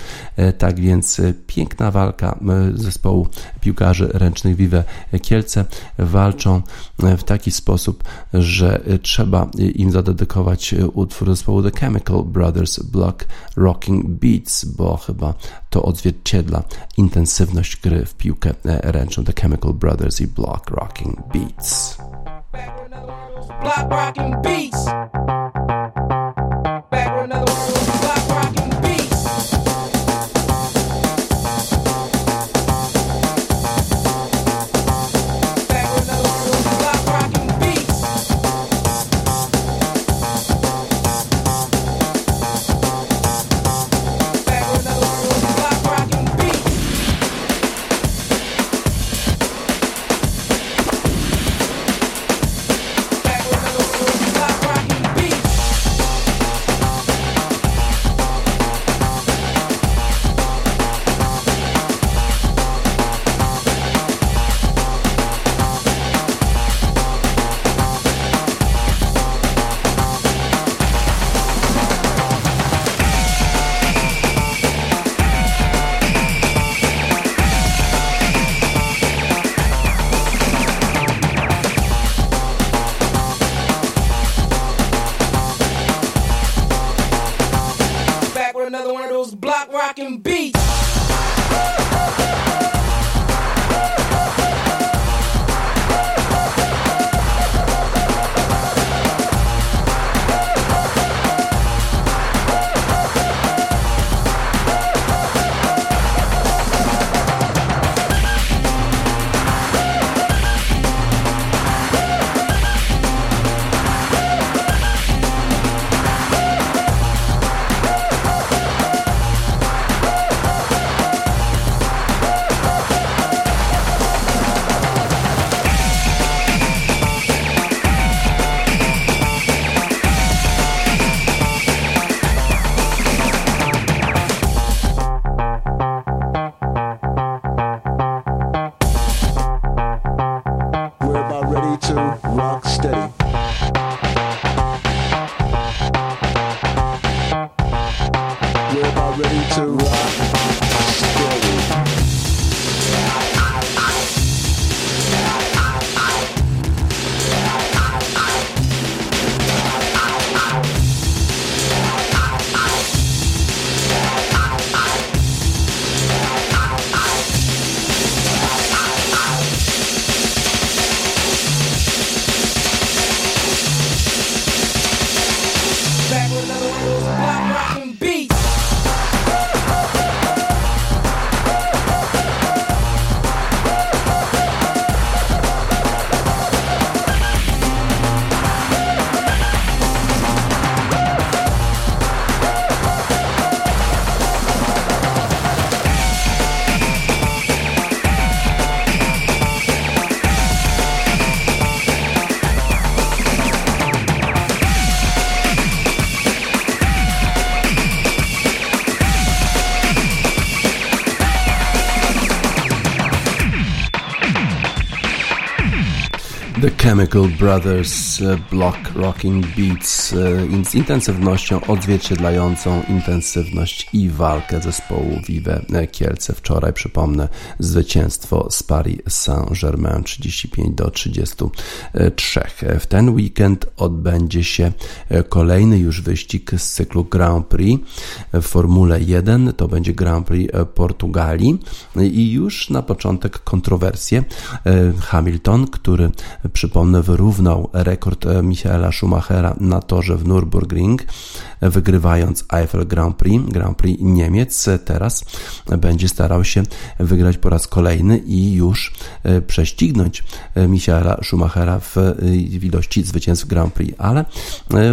Tak więc piękna walka zespołu piłkarzy ręcznych Vive Kielce walczą w taki sposób, że trzeba im zadedykować utwór zespołu The Chemical Brothers Block Rocking Beats, bo chyba to odzwierciedla intensywność gry w piłkę ręczną. Of the Chemical Brothers i Block Rocking Beats. Block Rocking Beats. Chemical Brothers e, Block Rocking Beats e, z intensywnością odzwierciedlającą intensywność i walkę zespołu Vive Kielce. Wczoraj, przypomnę, zwycięstwo z Paris Saint-Germain 35 do 33. W ten weekend odbędzie się kolejny już wyścig z cyklu Grand Prix w Formule 1. To będzie Grand Prix Portugalii i już na początek kontrowersje. E, Hamilton, który przypomnę on wyrównał rekord e, Michaela Schumachera na torze w Nürburgring, wygrywając Eiffel Grand Prix, Grand Prix Niemiec. Teraz będzie starał się wygrać po raz kolejny i już e, prześcignąć e, Michaela Schumachera w ilości zwycięstw Grand Prix, ale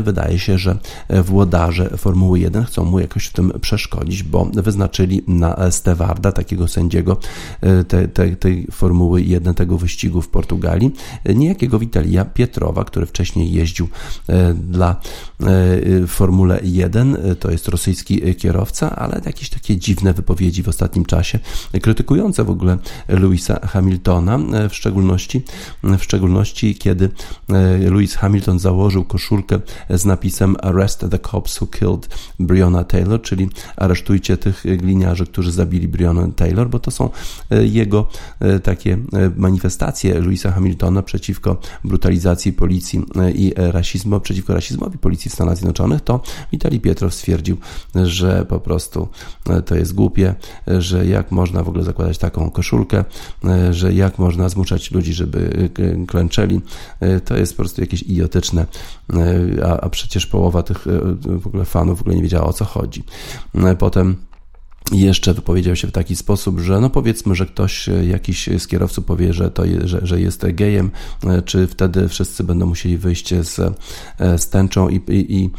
wydaje się, że włodarze Formuły 1 chcą mu jakoś w tym przeszkodzić, bo wyznaczyli na Stewarda, takiego sędziego tej, tej, tej Formuły 1, tego wyścigu w Portugalii, niejakiego Witalia Pietrowa, który wcześniej jeździł e, dla e, Formule 1. E, to jest rosyjski kierowca, ale jakieś takie dziwne wypowiedzi w ostatnim czasie, krytykujące w ogóle Louisa Hamiltona, w szczególności, w szczególności kiedy Louis Hamilton założył koszulkę z napisem Arrest the cops who killed Breonna Taylor, czyli aresztujcie tych gliniarzy, którzy zabili Breonna Taylor, bo to są jego takie manifestacje Louisa Hamiltona przeciwko brutalizacji policji e, i rasizmu, przeciwko rasizmowi policji w Stanach Zjednoczonych, to Witali Pietrow stwierdził, że po prostu e, to jest głupie, że jak można w ogóle zakładać taką koszulkę, e, że jak można zmuszać ludzi, żeby klęczeli, to jest po prostu jakieś idiotyczne, a, a przecież połowa tych w ogóle fanów w ogóle nie wiedziała o co chodzi. Potem jeszcze wypowiedział się w taki sposób, że no powiedzmy, że ktoś, e, jakiś z kierowców powie, że, to je, że, że jest gejem, e, czy wtedy wszyscy będą musieli wyjść z, e, z tęczą i, i, i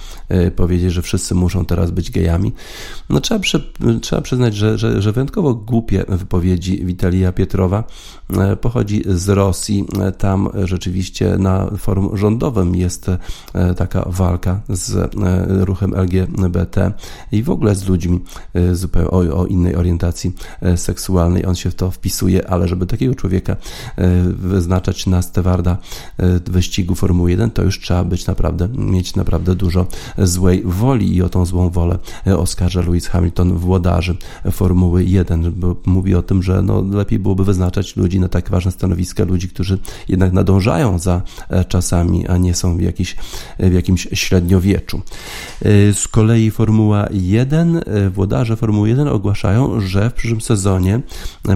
powiedzieć, że wszyscy muszą teraz być gejami. No trzeba, przy, trzeba przyznać, że, że, że wyjątkowo głupie wypowiedzi Witalija Pietrowa pochodzi z Rosji. Tam rzeczywiście na forum rządowym jest taka walka z ruchem LGBT i w ogóle z ludźmi zupełnie o, o innej orientacji e, seksualnej, on się w to wpisuje, ale żeby takiego człowieka e, wyznaczać na stewarda e, wyścigu Formuły 1, to już trzeba być naprawdę, mieć naprawdę dużo złej woli i o tą złą wolę oskarża Lewis Hamilton, włodarzy Formuły 1, bo mówi o tym, że no, lepiej byłoby wyznaczać ludzi na tak ważne stanowiska, ludzi, którzy jednak nadążają za czasami, a nie są w, jakiś, w jakimś średniowieczu. Z kolei Formuła 1, włodarze Formuły 1 ogłaszają, że w przyszłym sezonie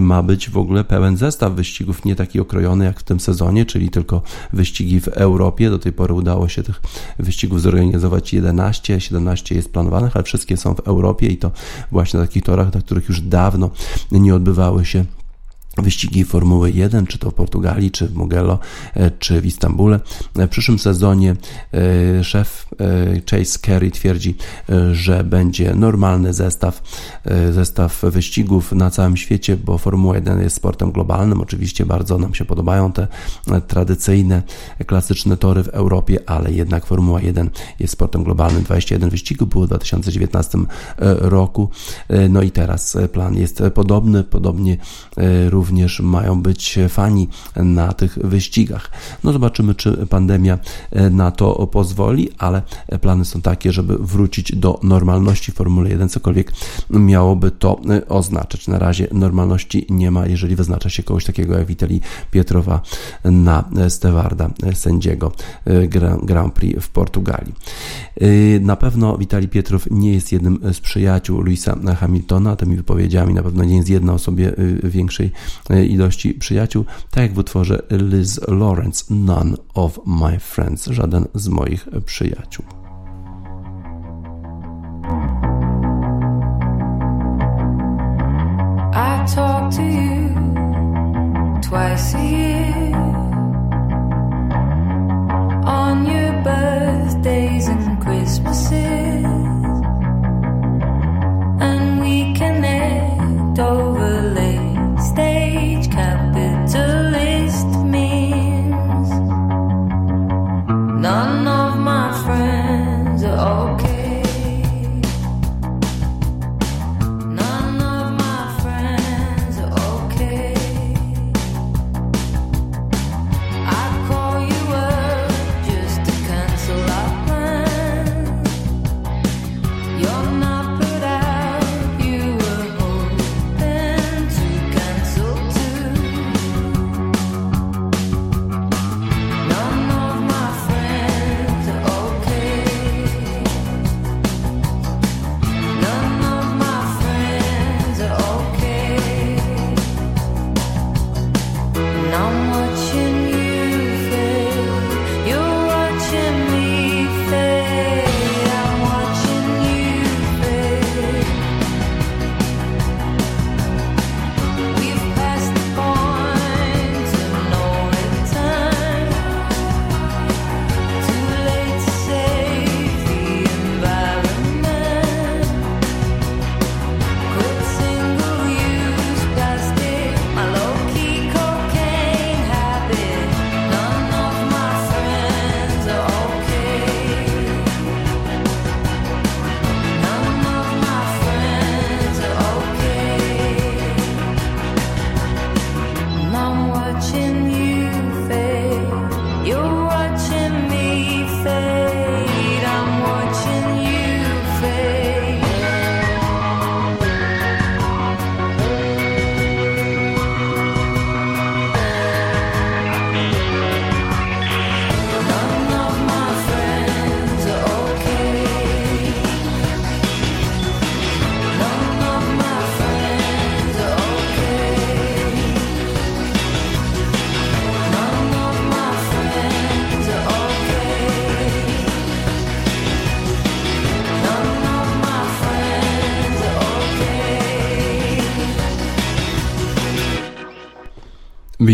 ma być w ogóle pełen zestaw wyścigów, nie taki okrojony jak w tym sezonie, czyli tylko wyścigi w Europie. Do tej pory udało się tych wyścigów zorganizować 11, 17 jest planowanych, ale wszystkie są w Europie i to właśnie na takich torach, na których już dawno nie odbywały się wyścigi Formuły 1, czy to w Portugalii, czy w Mugello, e, czy w Istambule. W przyszłym sezonie e, szef e, Chase Carey twierdzi, że będzie normalny zestaw, zestaw wyścigów na całym świecie, bo Formuła 1 jest sportem globalnym. Oczywiście bardzo nam się podobają te tradycyjne, klasyczne tory w Europie, ale jednak Formuła 1 jest sportem globalnym. 21 wyścigów było w 2019 roku. No i teraz plan jest podobny, podobnie również również mają być fani na tych wyścigach. No zobaczymy, czy pandemia e, na to pozwoli, ale plany są takie, żeby wrócić do normalności Formuły 1, cokolwiek miałoby to e, oznaczać. Na razie normalności nie ma, jeżeli wyznacza się kogoś takiego jak Witali Pietrowa na stewarda sędziego e, Grand Prix w Portugalii. Na pewno Witali Pietrow nie jest jednym z przyjaciół Louisa Hamiltona, tymi wypowiedziami na pewno nie jest jedna o sobie większej E, ilości przyjaciół, tak jak w utworze Liz Lawrence, None of My Friends, żaden z moich przyjaciół. I on your birthdays and Christmases.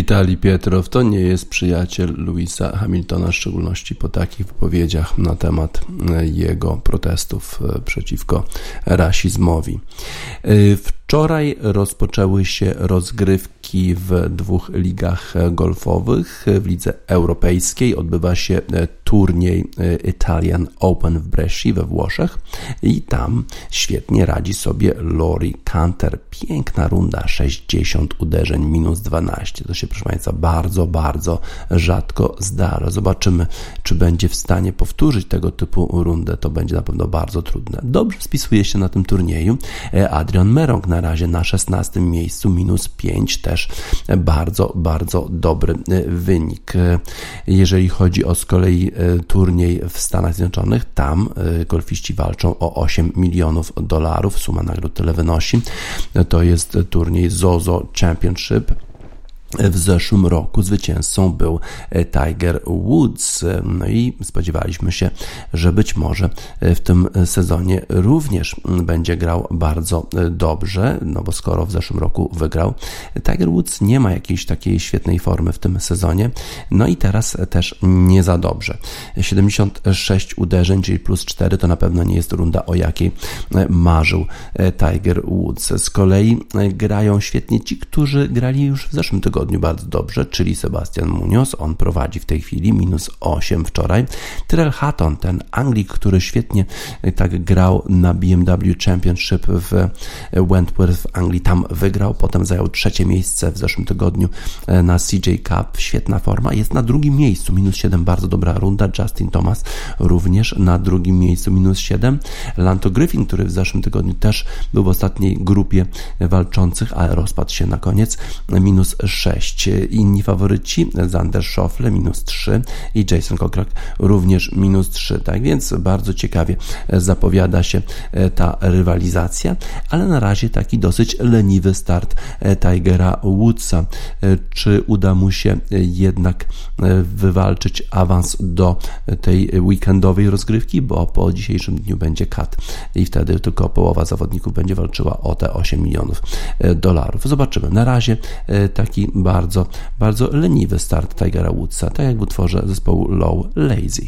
Witali Pietrow to nie jest przyjaciel Louisa Hamiltona, w szczególności po takich wypowiedziach na temat e, jego protestów e, przeciwko rasizmowi. E, wczoraj rozpoczęły się rozgrywki w dwóch ligach golfowych. W lidze europejskiej odbywa się turniej Italian Open w Bresci we Włoszech i tam świetnie radzi sobie Lori Canter. Piękna runda, 60 uderzeń, minus 12. To się, proszę Państwa, bardzo, bardzo rzadko zdarza. Zobaczymy, czy będzie w stanie powtórzyć tego typu rundę. To będzie na pewno bardzo trudne. Dobrze spisuje się na tym turnieju Adrian Merong na razie na 16 miejscu, minus 5 też bardzo, bardzo dobry wynik. Jeżeli chodzi o z kolei e, turniej w Stanach Zjednoczonych, tam e, golfiści walczą o 8 milionów dolarów. Suma nagród tyle wynosi. To jest turniej Zozo Championship w zeszłym roku zwycięzcą był e, Tiger Woods. No i spodziewaliśmy się, że być może e, w tym sezonie również będzie grał bardzo e, dobrze, no bo skoro w zeszłym roku wygrał, Tiger Woods nie ma jakiejś takiej świetnej formy w tym sezonie, no i teraz też nie za dobrze. 76 uderzeń, czyli plus 4 to na pewno nie jest runda, o jakiej marzył Tiger Woods. Z kolei grają świetnie ci, którzy grali już w zeszłym tygodniu tygodniu bardzo dobrze, czyli Sebastian Munoz. On prowadzi w tej chwili minus 8 wczoraj. Tyrell Hatton, ten Anglik, który świetnie e, tak grał na BMW Championship w e, Wentworth w Anglii, tam wygrał, potem zajął trzecie miejsce w zeszłym tygodniu e, na CJ Cup. Świetna forma. Jest na drugim miejscu, minus 7, bardzo dobra runda. Justin Thomas również na drugim miejscu, minus 7. Lanto Griffin, który w zeszłym tygodniu też był w ostatniej grupie walczących, ale rozpadł się na koniec, minus 6. 6. Inni faworyci Zander Schofle minus 3 i Jason Kokrak również minus 3. Tak więc bardzo ciekawie zapowiada się e, ta rywalizacja, ale na razie taki dosyć leniwy start e, Tigera Woodsa. E, czy uda mu się jednak wywalczyć awans do tej weekendowej rozgrywki, bo po dzisiejszym dniu będzie kat i wtedy tylko połowa zawodników będzie walczyła o te 8 milionów dolarów. Zobaczymy. Na razie taki bardzo, bardzo leniwy start Tigera Woodsa, tak jak w utworze zespołu Low Lazy.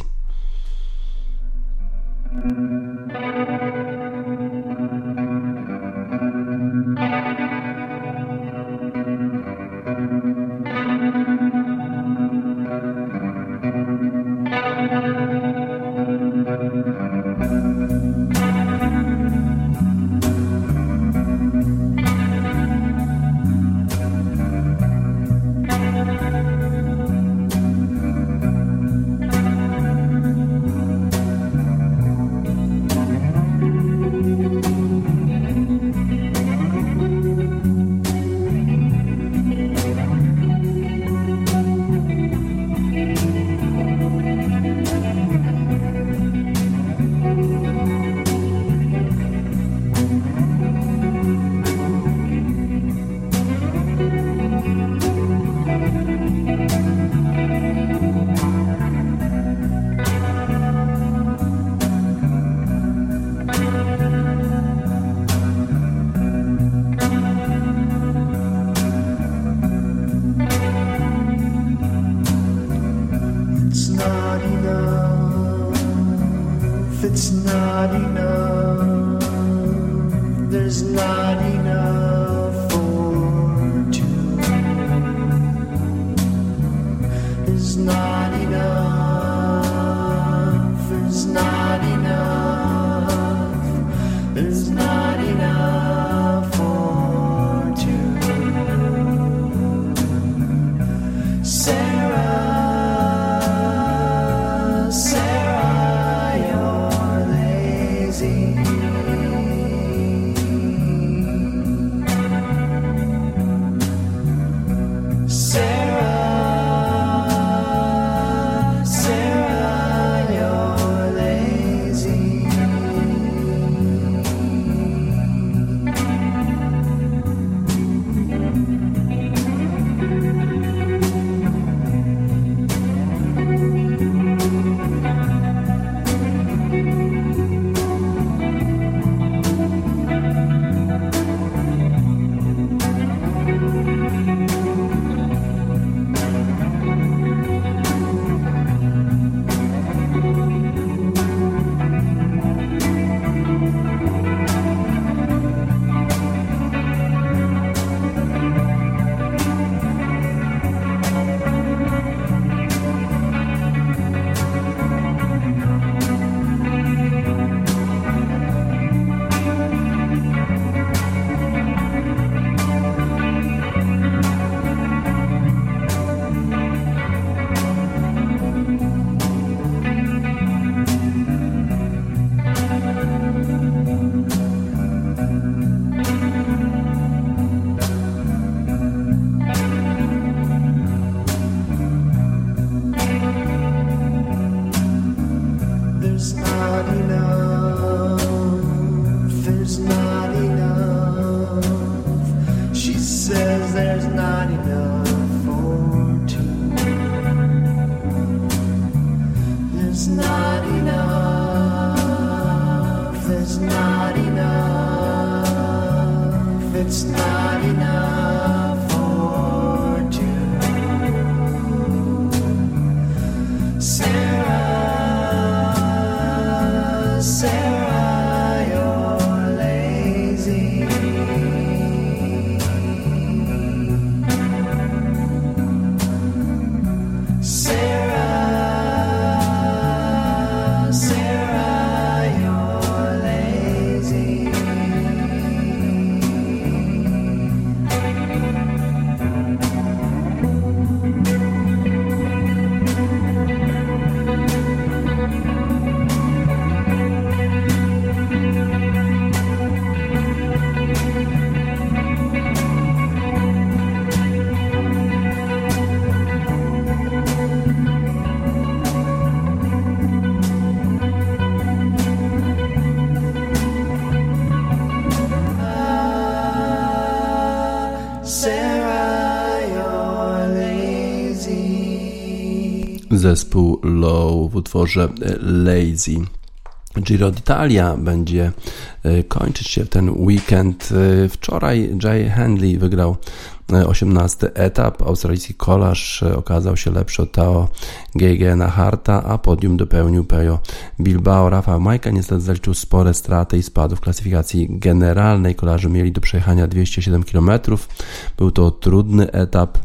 Zespół Low w utworze Lazy. Giro d'Italia będzie kończyć się ten weekend. Wczoraj Jay Handley wygrał 18 etap. Australijski kolarz okazał się lepszy od Tao Geigena Harta, a podium dopełnił Pejo Bilbao. Rafa Majka niestety zaliczył spore straty i spadł w klasyfikacji generalnej. Kolarze mieli do przejechania 207 km. Był to trudny etap.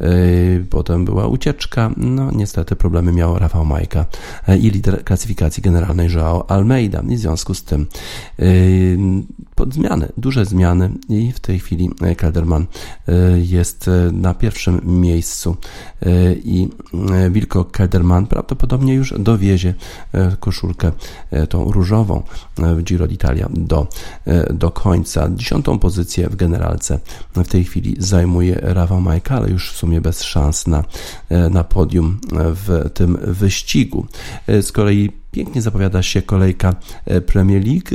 Yy, potem była ucieczka. No niestety problemy miał Rafał Majka yy, i lider klasyfikacji generalnej Joao Almeida. I w związku z tym pod zmiany, duże zmiany i w tej chwili Kelderman jest na pierwszym miejscu i Wilko Kelderman prawdopodobnie już dowiezie koszulkę tą różową w Giro d'Italia do, do końca. Dziesiątą pozycję w generalce w tej chwili zajmuje Rafał Majka, ale już w sumie bez szans na, e, na podium w tym wyścigu. E, z kolei Pięknie zapowiada się kolejka e, Premier League.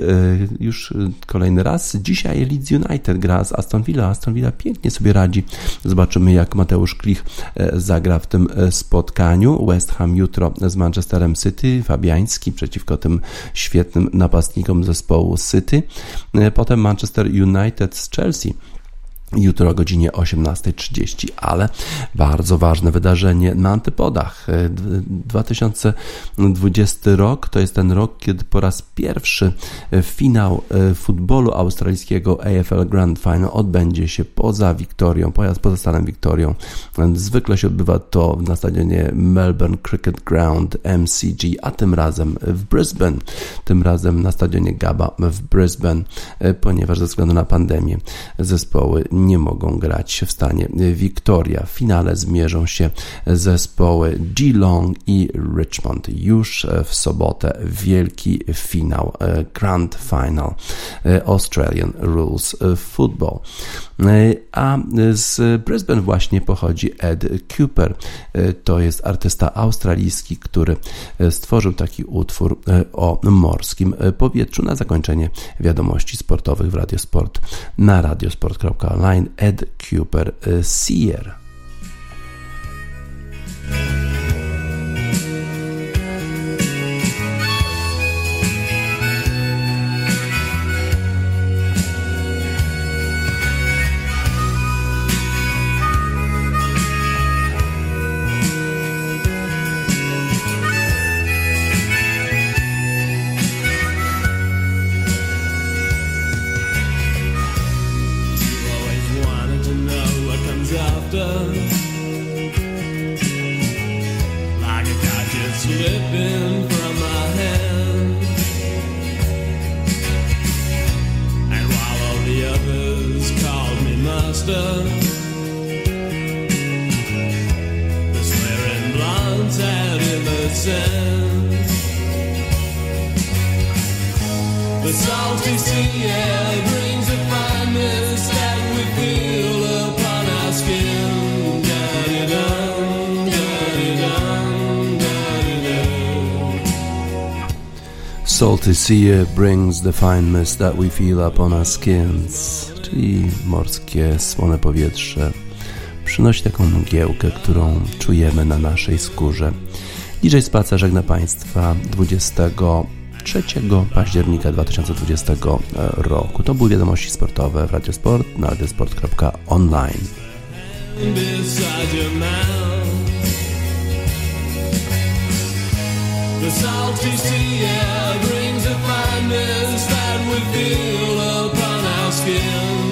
Już kolejny raz. Dzisiaj Leeds United gra z Aston Villa. Aston Villa pięknie sobie radzi. Zobaczymy, jak Mateusz Klich zagra w tym spotkaniu. West Ham jutro z Manchesterem City. Fabiański przeciwko tym świetnym napastnikom zespołu City. Potem Manchester United z Chelsea jutro o godzinie 18.30, ale bardzo ważne wydarzenie na antypodach. 2020 rok to jest ten rok, kiedy po raz pierwszy finał e, futbolu australijskiego AFL Grand Final odbędzie się poza Wiktorią, poza Stanem Wiktorią. Zwykle się odbywa to na stadionie Melbourne Cricket Ground MCG, a tym razem w Brisbane, tym razem na stadionie Gaba w Brisbane, e, ponieważ ze względu na pandemię zespoły nie mogą grać w stanie Victoria. W finale zmierzą się zespoły Geelong i Richmond. Już w sobotę wielki finał, Grand Final Australian Rules Football. A z Brisbane właśnie pochodzi Ed Cooper. To jest artysta australijski, który stworzył taki utwór o morskim powietrzu na zakończenie wiadomości sportowych w Radiosport na radiosport.online Ed Cooper Sear. Sea brings the fine mist that we feel upon our skins, czyli morskie słone powietrze przynosi taką mgiełkę, którą czujemy na naszej skórze. DJ Spacer żegna Państwa 23 października 2020 roku. To były wiadomości sportowe w Radiosport na radiosport.online. The salty sea air brings a fineness that we feel upon our skin.